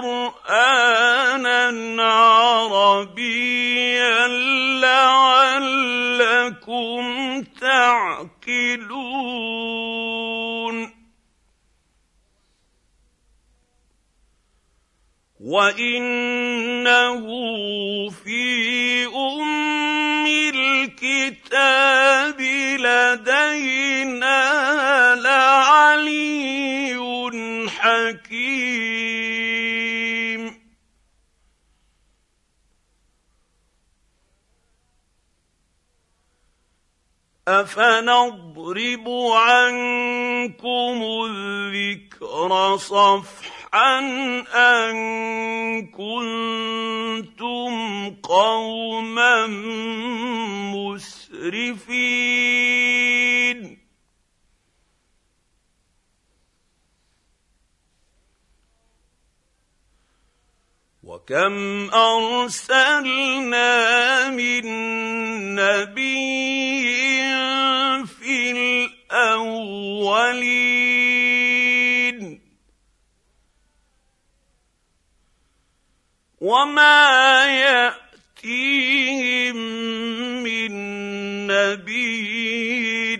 قرآنا عربيا لعلكم تعقلون. وإنه في أم الكتاب لدينا لعلي حكيم. افنضرب عنكم الذكر صفحا ان كنتم قوما مسرفين وكم أرسلنا من نبي في الأولين. وما يأتيهم من نبي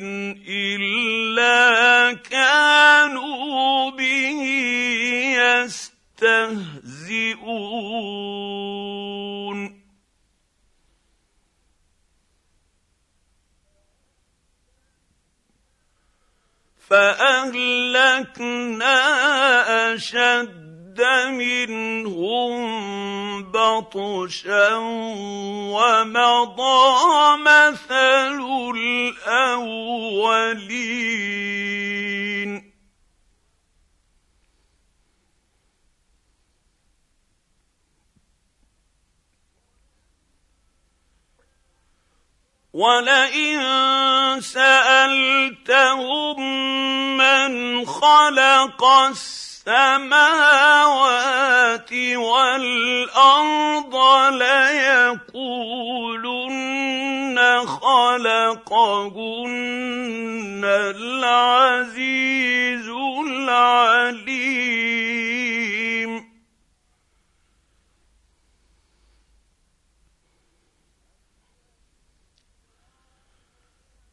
إلا كانوا به يستهزئون. فأهلكنا أشد منهم بطشا ومضى مثل الأولين. ولئن سالتهم من خلق السماوات والارض ليقولن خلقهن العزيز العليم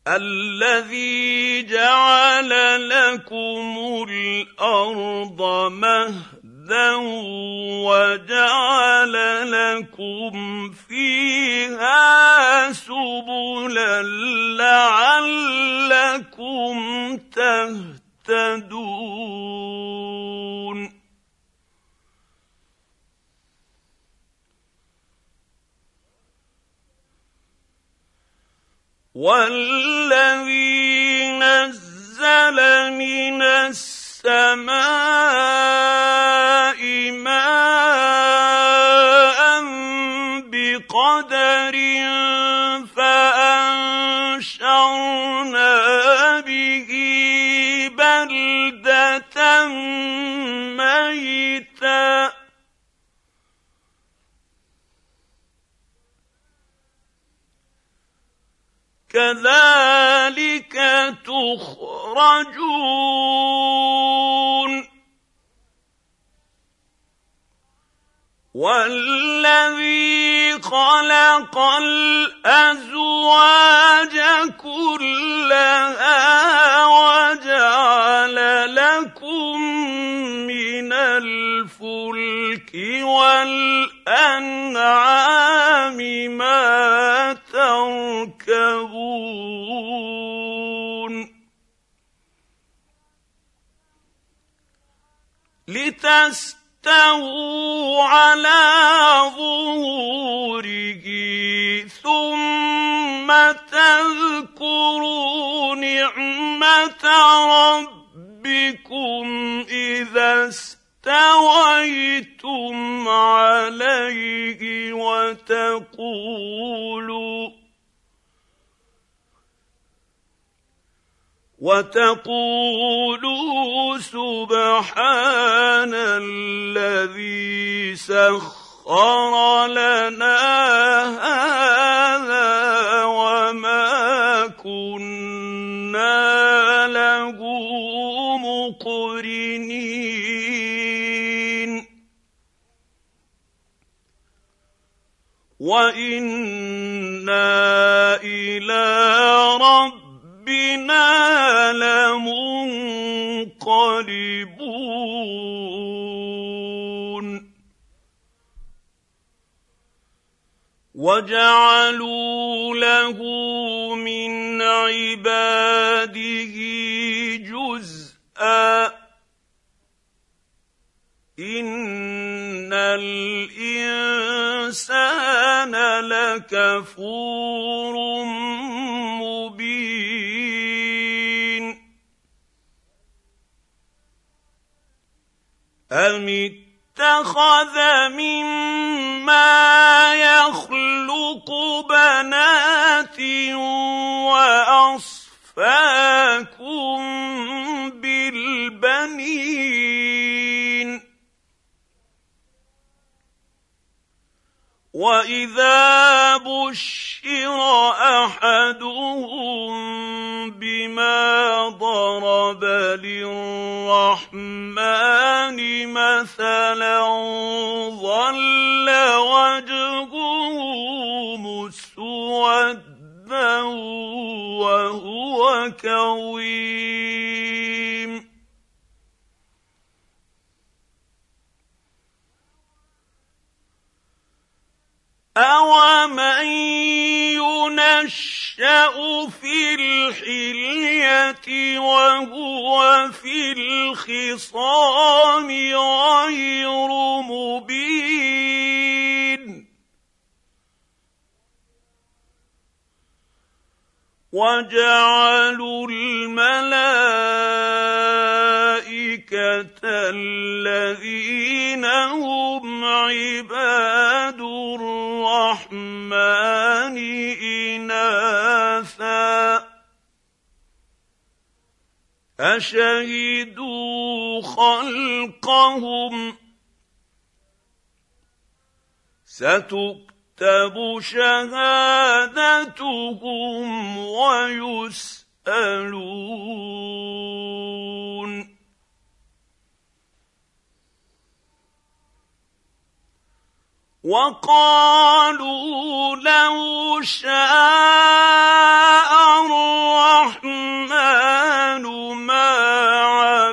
الذي جعل لكم الأرض مهدا وجعل لكم فيها سبلا لعلكم تهتدون والذي نزل من السماء ماء بقدر فانشرنا به بلده ميتا كذلك تخرجون. والذي خلق الأزواج كلها وجعل لكم من الفلك والأنعام ما تركبون. لتستووا على ظهوره ثم تذكروا نعمة ربكم إذا استويتم عليه وتقولوا وتقولوا سبحان الذي سخر لنا هذا وما كنا وأنا إلى رب ربنا لمنقلبون وجعلوا له من عباده جزءا ان الانسان لكفور أم اتخذ مما يخلق بنات وأصفاكم واذا بشر احدهم بما ضرب للرحمن مثلا ظل وجهه مسودا وهو كظيم أَوَمَن يُنَشَّأُ فِي الْحِلْيَةِ وَهُوَ فِي الْخِصَامِ غَيْرُ مُبِينٍ وَجَعَلُوا الْمَلَائِكَةَ الَّذِينَ هُمْ عِبَادُ الرَّحْمَٰنِ إِنَاثًا. أَشَهِدُوا خَلْقَهُمْ ۚ. ستكتب شهادتهم ويسألون. وقالوا لو شاء الرحمن ما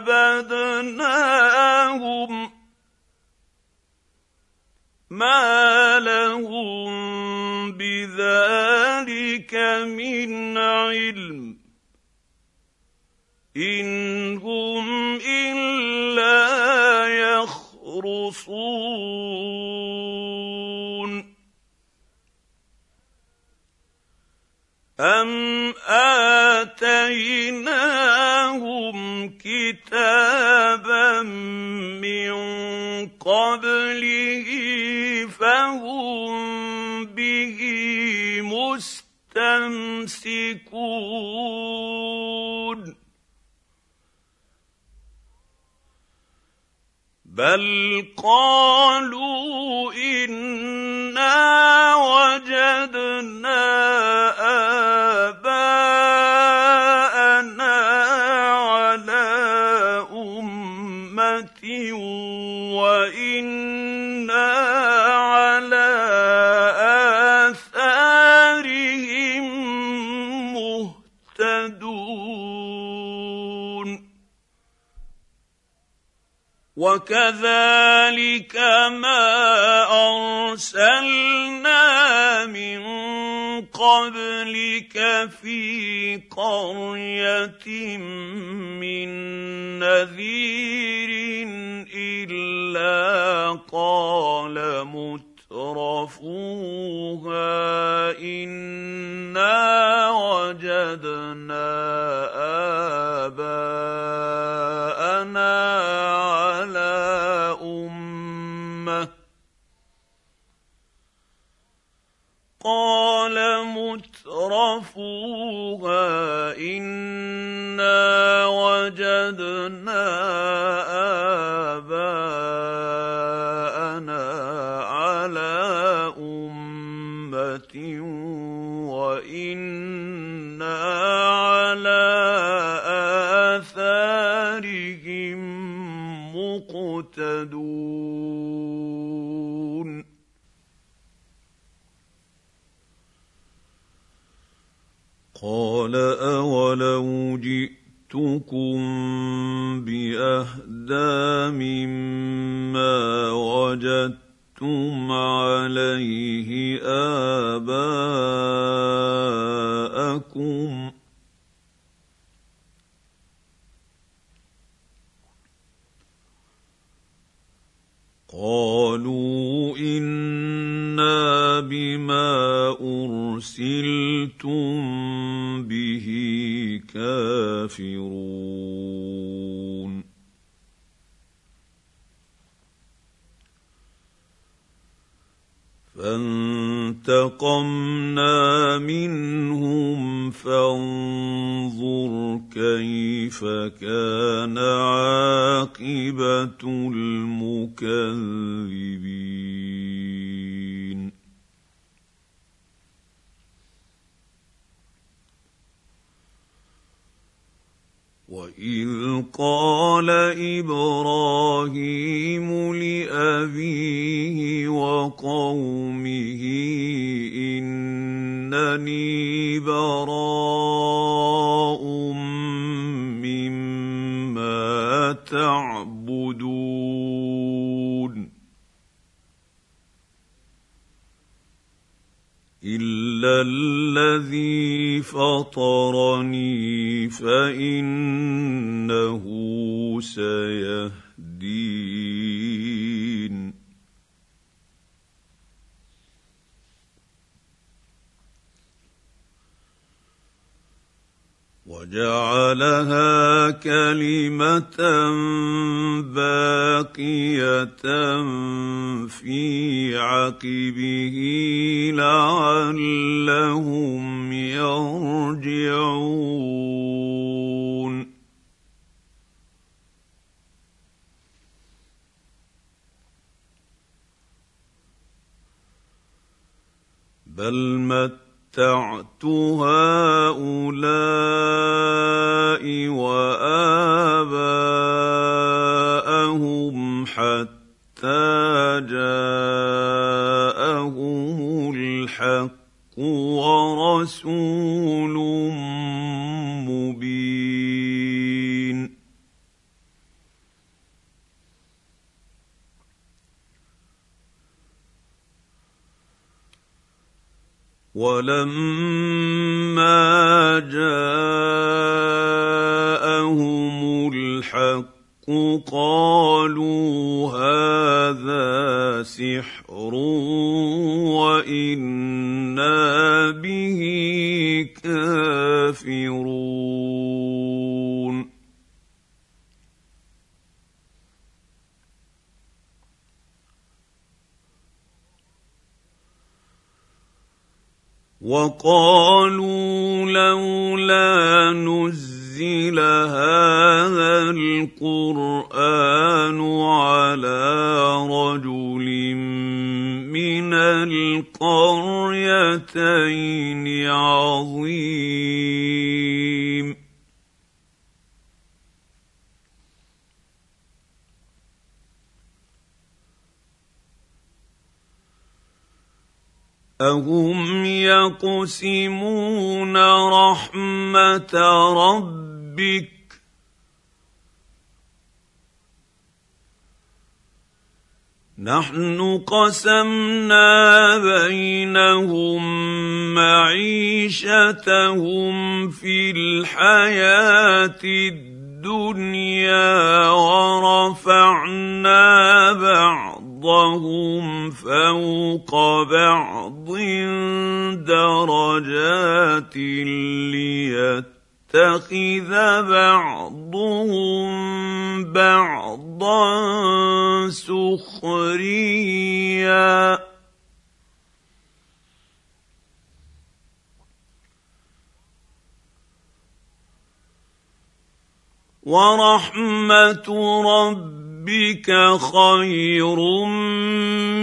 عبدناهم ما لهم بذلك من علم. إن هم إلا يخرصون. أَمْ آتَيْنَاهُمْ كِتَابًا مِّن قَبْلِهِ فَهُم بِهِ مُسْتَمْسِكُونَ بل قالوا انا وجدنا وكذلك ما أرسلنا من قبلك في قرية من نذير 因。وإذ قال إبراهيم هؤلاء أهم يقسمون رحمة ربك نحن قسمنا بينهم معيشتهم في الحياة الدنيا ورفعنا بعض بعضهم فوق بعض درجات ليتخذ بعضهم بعضا سخريا. ورحمة رب خير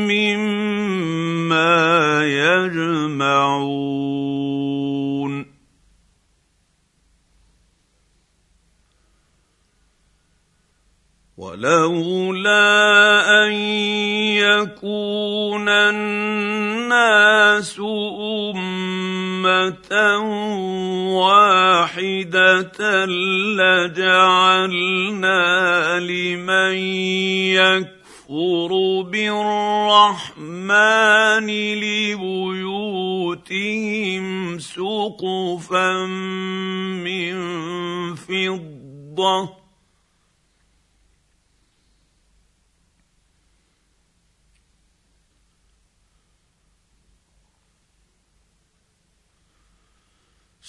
مما يجمعون. ولولا أن يكون الناس أمة واحدة لجعلنا لمن يكفر بالرحمن لبيوتهم سقفا من فضة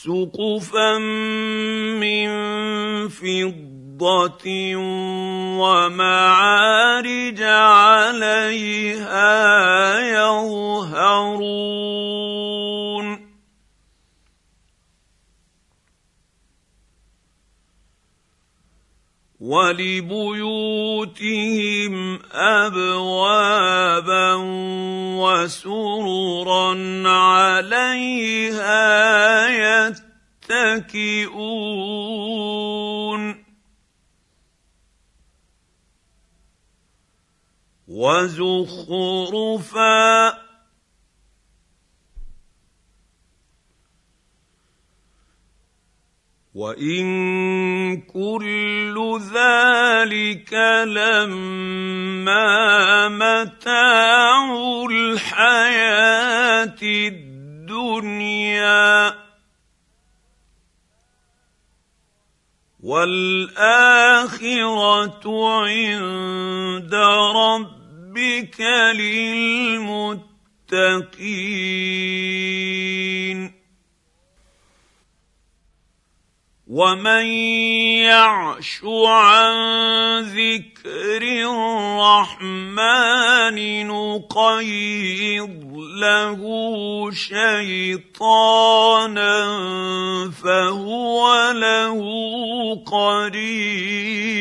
سقفا من فضه ومعارج عليها يظهرون ولبيوتهم أبوابا وسررا عليها يتكئون. وزخرفا وإن كل ذلك لما متاع الحياة الدنيا. والآخرة عند ربك للمتقين. ومن يعش عن ذكر الرحمن نقيض له شيطانا فهو له قرين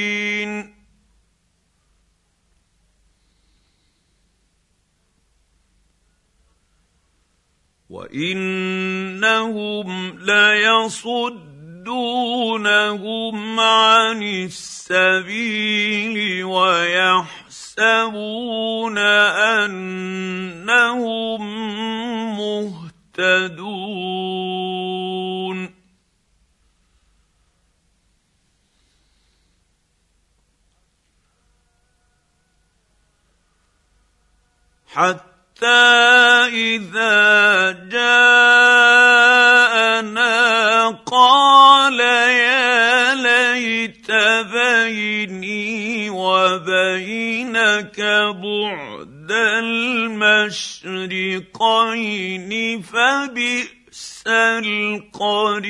وانهم ليصد يصدونهم عن السبيل ويحسبون أنهم مهتدون. حتى اذا جاءنا قال يا ليت بيني وبينك بعد المشرقين فبئس القرين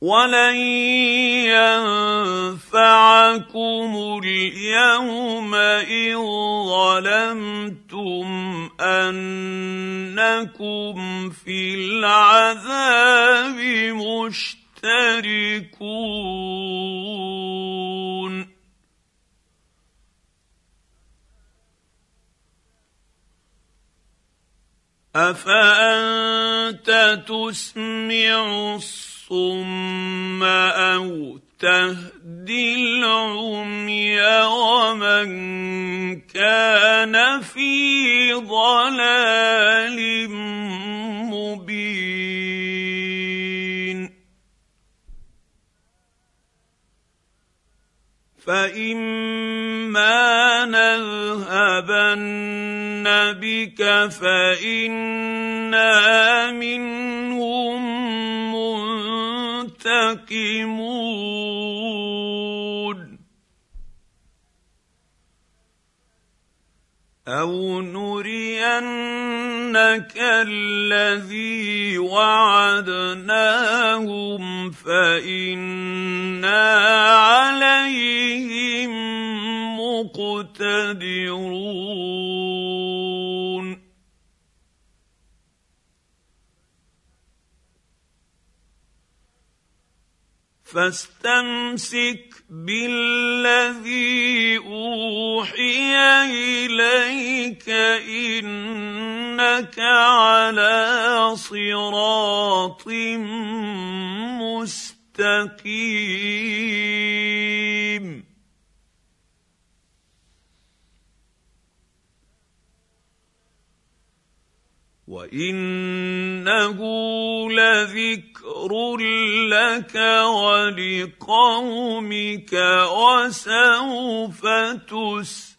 ولن ينفعكم اليوم ان ظلمتم انكم في العذاب مشتركون افانت تسمع الصم أو تهدي العمي ومن كان في ضلال مبين فاما نذهبن بك فانا منهم منتقمون أو نرينك الذي وعدناهم فإنا عليهم مقتدرون فاستمسك بالذي أوحي إليك إنك على صراط مستقيم. وانه لذكر لك ولقومك وسوف تسالون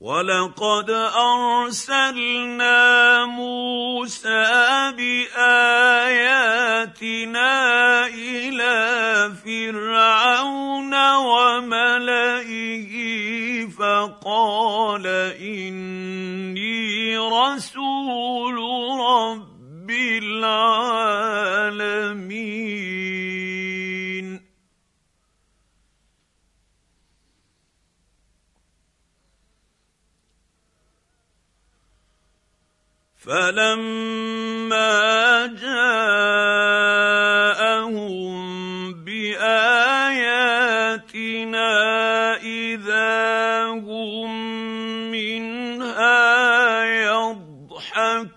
ولقد ارسلنا موسى باياتنا إلى فرعون وملئه فقال اني رسول رب العالمين فلما جاءهم باياتنا اذا هم منها يضحكون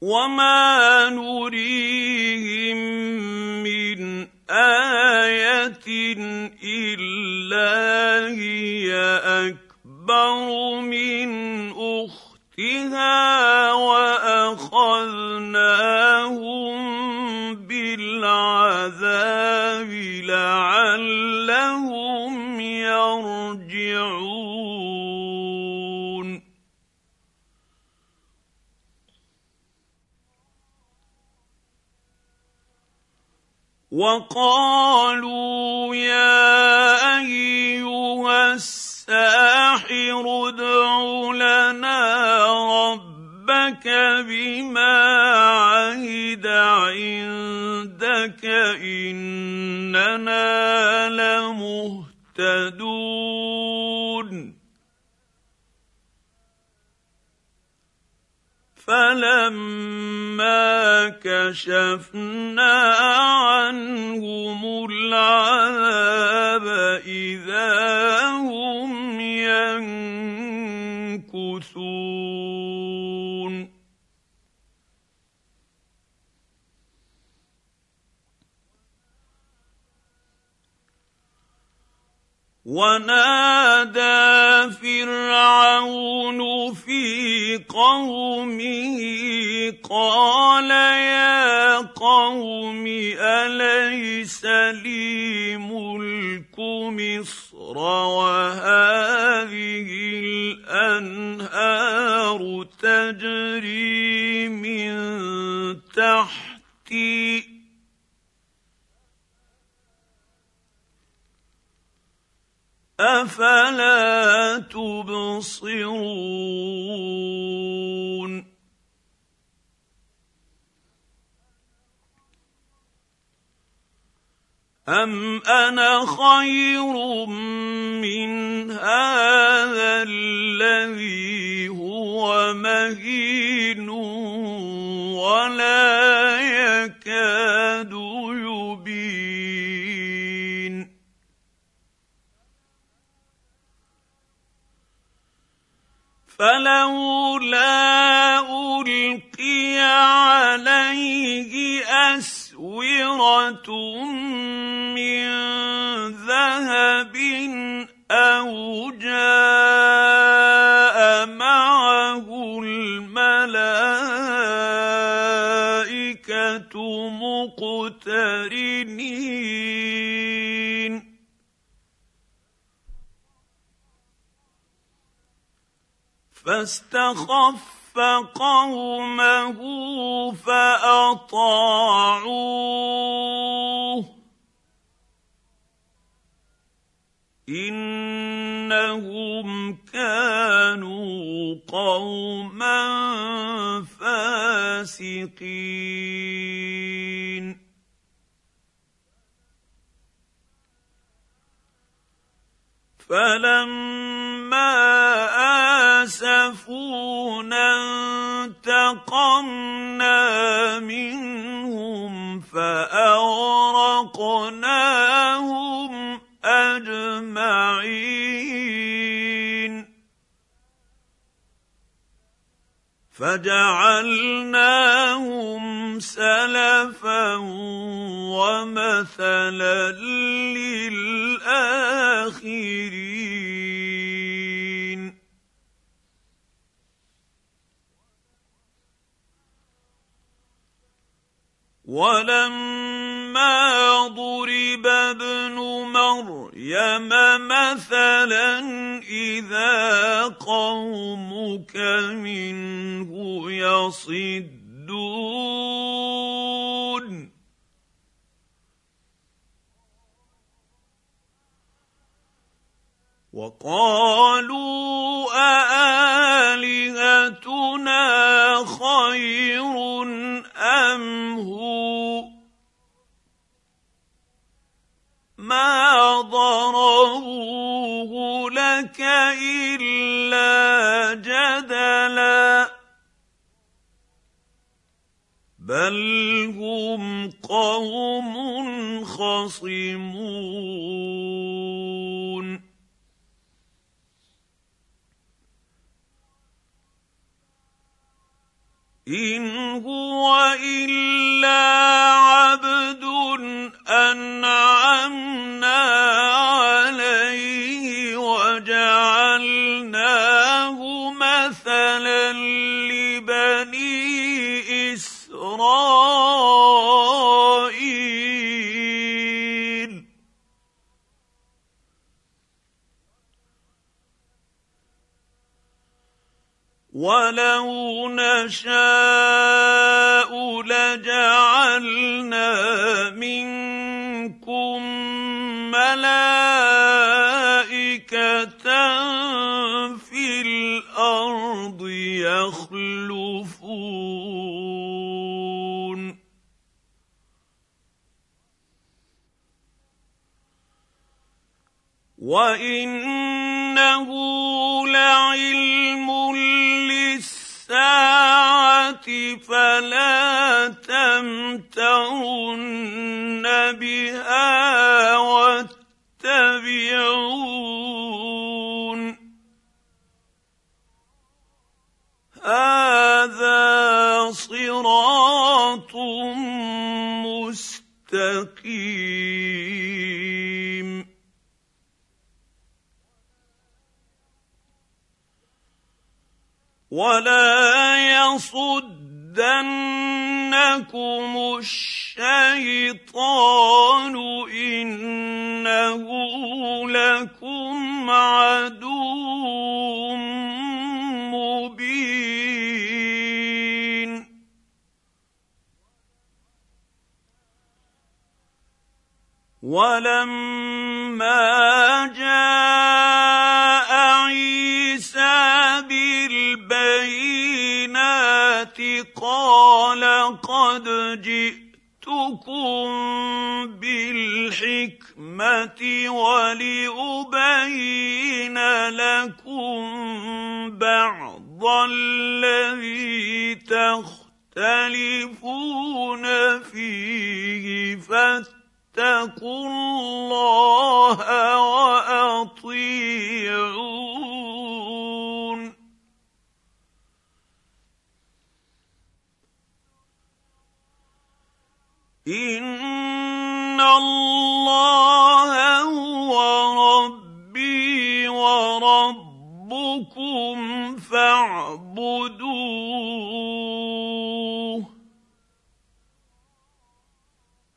وما نريهم من إيه الا هي اكبر من اختها واخذناهم بالعذاب لعلهم يرجعون وقالوا يا أيها الساحر ادع لنا ربك بما عهد عندك إننا لمهتدون فلما كشفنا عنهم العذاب اذا هم ينكثون ونادى فرعون في قومه قال يا قوم أليس لي ملك مصر وهذه الأنهار تجري من تحتي أفلا تبصرون؟ أم أنا خير من هذا الذي هو مهين فلولا ألقي عليه أسورة من ذهب أو جاء معه الملائكة مقترنين فاستخف قومه فأطاعوه. إنهم كانوا قوما فاسقين. فلما اسفونا انتقمنا منهم فاغرقناهم اجمعين فجعلناهم سلفا ومثلا للاخرين ولما ضرب ابن مريم مثلا إذا قومك منه يصدون. وقالوا أآلهتنا خير أم هو؟ ما ضروه لك إلا جدلا. بل هم قوم خصمون. ان هو الا عبد انعمنا عليه وجعلناه مثلا لبني اسرائيل ولو نشاء لجعلنا منكم ملائكه في الأرض يخلفون وانه فلا تمترن بها واتبعون. هذا صراط مستقيم. ولا يصدنكم الشيطان انه لكم عدو مبين ولما جاء قال قد جئتكم بالحكمة ولأبين لكم بعض الذي تختلفون فيه فاتقوا الله وأطيعون ان الله هو ربي وربكم فاعبدوه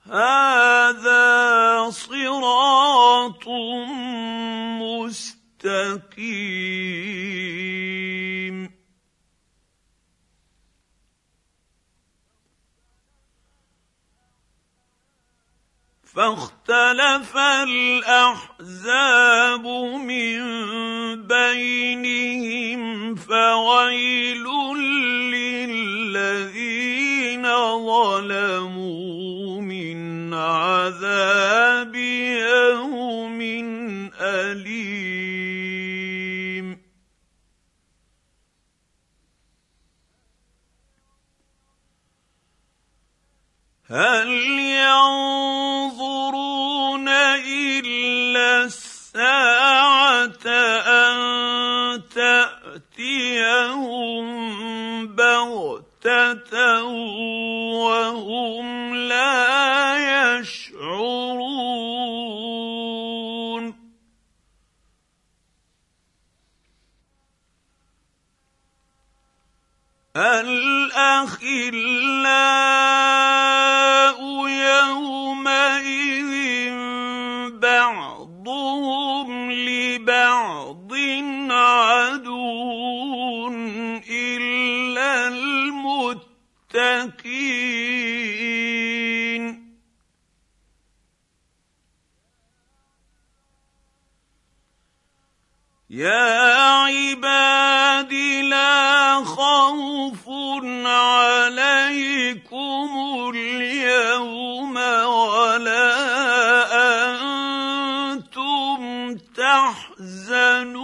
هذا صراط مستقيم فاختلف الأحزاب من بينهم فويل للذين ظلموا من عذاب يوم أليم. هل ينظرون الا الساعة أن تأتيهم بغتة وهم لا يشعرون. الاخلاء يا عباد لا خوف عليكم اليوم ولا أنتم تحزنون.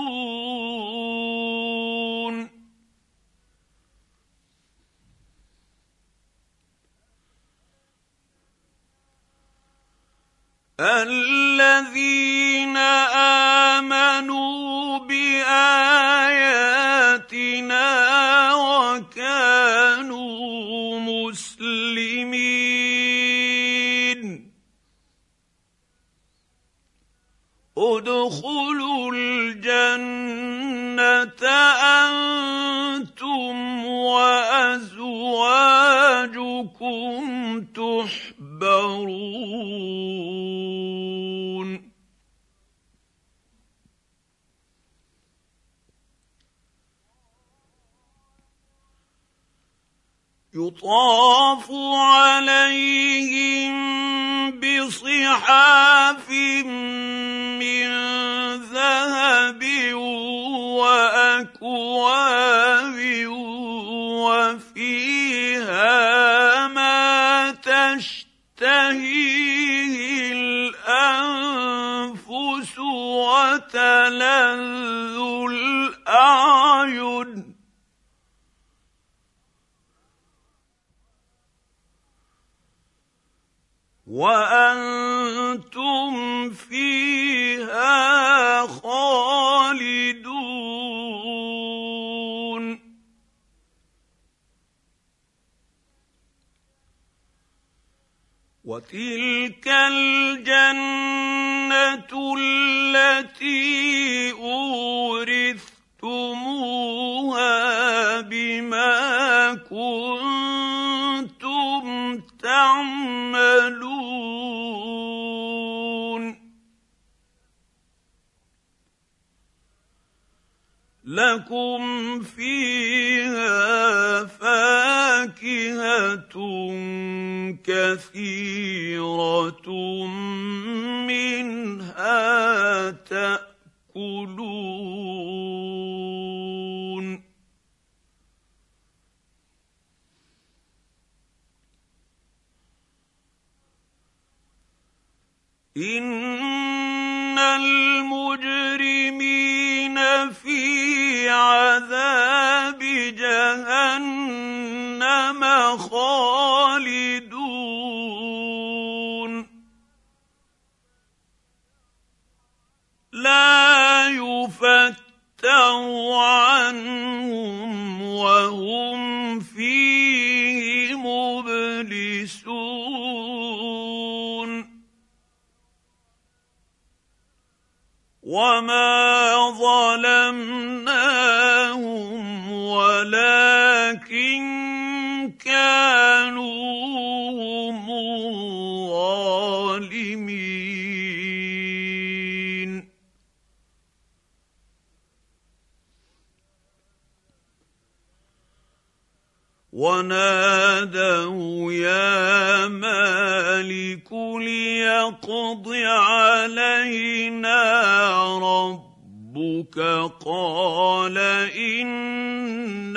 الذين آمنوا وازواجكم تحبرون. يطاف عليهم بصحاف من ذهب وأكواب وفيها ما تشتهيه الأنفس وتلذ الأعين. وأنتم وتلك الجنة التي أورثتموها بما كنتم تعملون. لكم فيها فاكهة كثيرة منها تأكلون. إن المجرمين في عذاب جهنم خالدون. يفتر عنهم وهم فيه مبلسون. وما ظلمناهم ونادوا يا مالك ليقض علينا ربك قال إنكم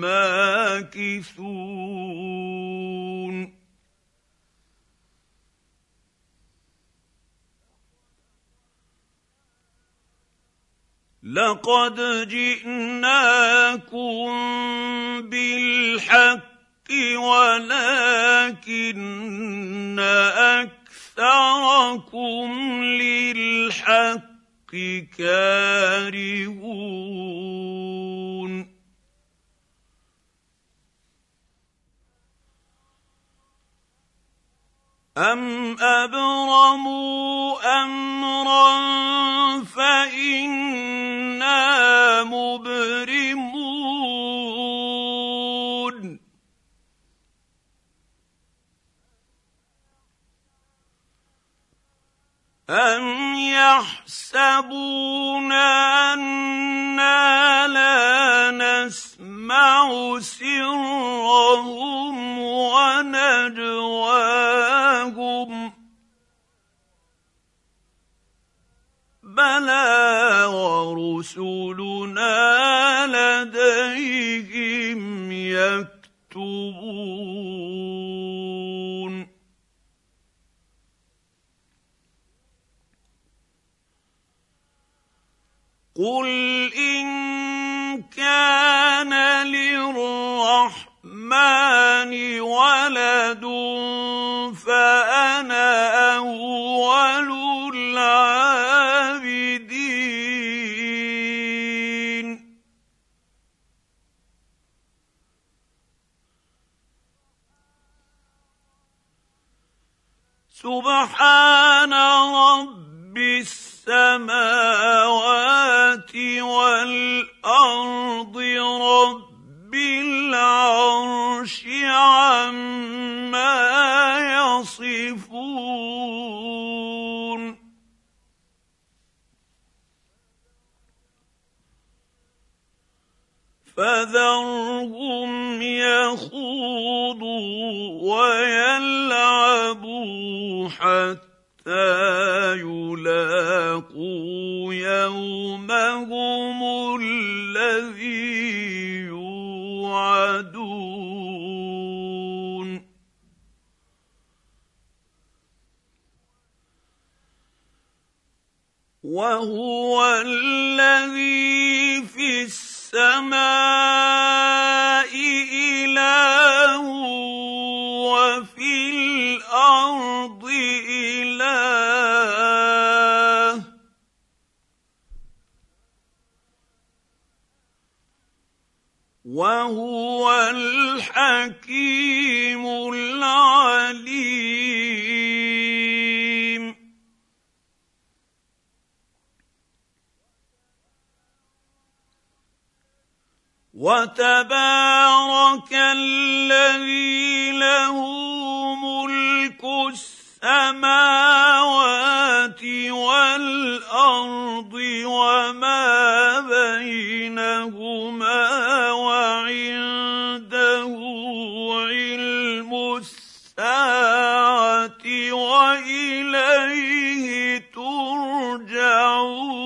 ماكثون لقد جئناكم بالحق ولكن أكثركم للحق كارهون. أم أبرموا أمرا فإنا مبرمون أم يحسبون أنا لا نسمع سرهم ونجواهم. بلى ورسلنا لديهم يكتبون. قل إن كان للرحمن ولد فأنا أول العابدين. سبحان رب السماوات والأرض رب العرش عما يصفون. فذرهم يخوضوا ويلعبوا حتى يلاقوا يومهم الذي يوعدون. وهو الذي في السماء إله وفي الأرض إله. وهو الحكيم العليم. وتبارك الذي له السماوات والأرض وما بينهما وعنده علم الساعة وإليه ترجعون.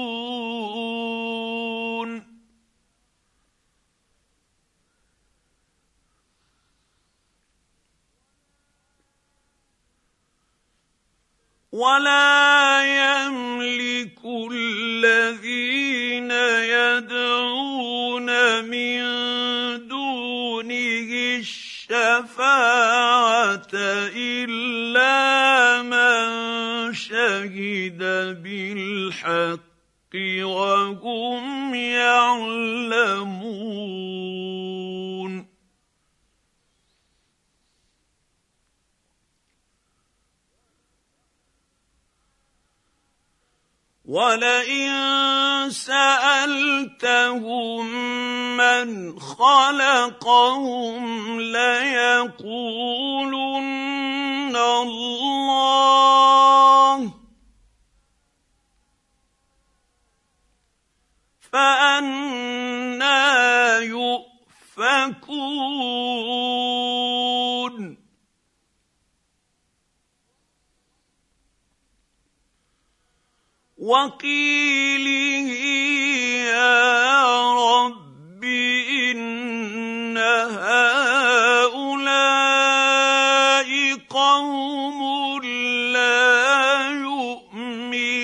ولا يملك الذين يدعون من دونه الشفاعة إلا من شهد بالحق وهم يعلمون. ولئن سالتهم من خلقهم ليقولن الله فانا يؤفكون وقيله يا رب ان هؤلاء قوم لا يؤمنون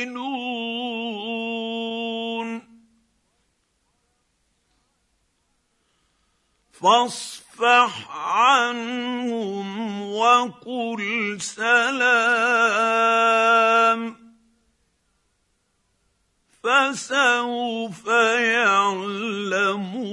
فاصفح عنهم وقل سلام فسوف يعلمون.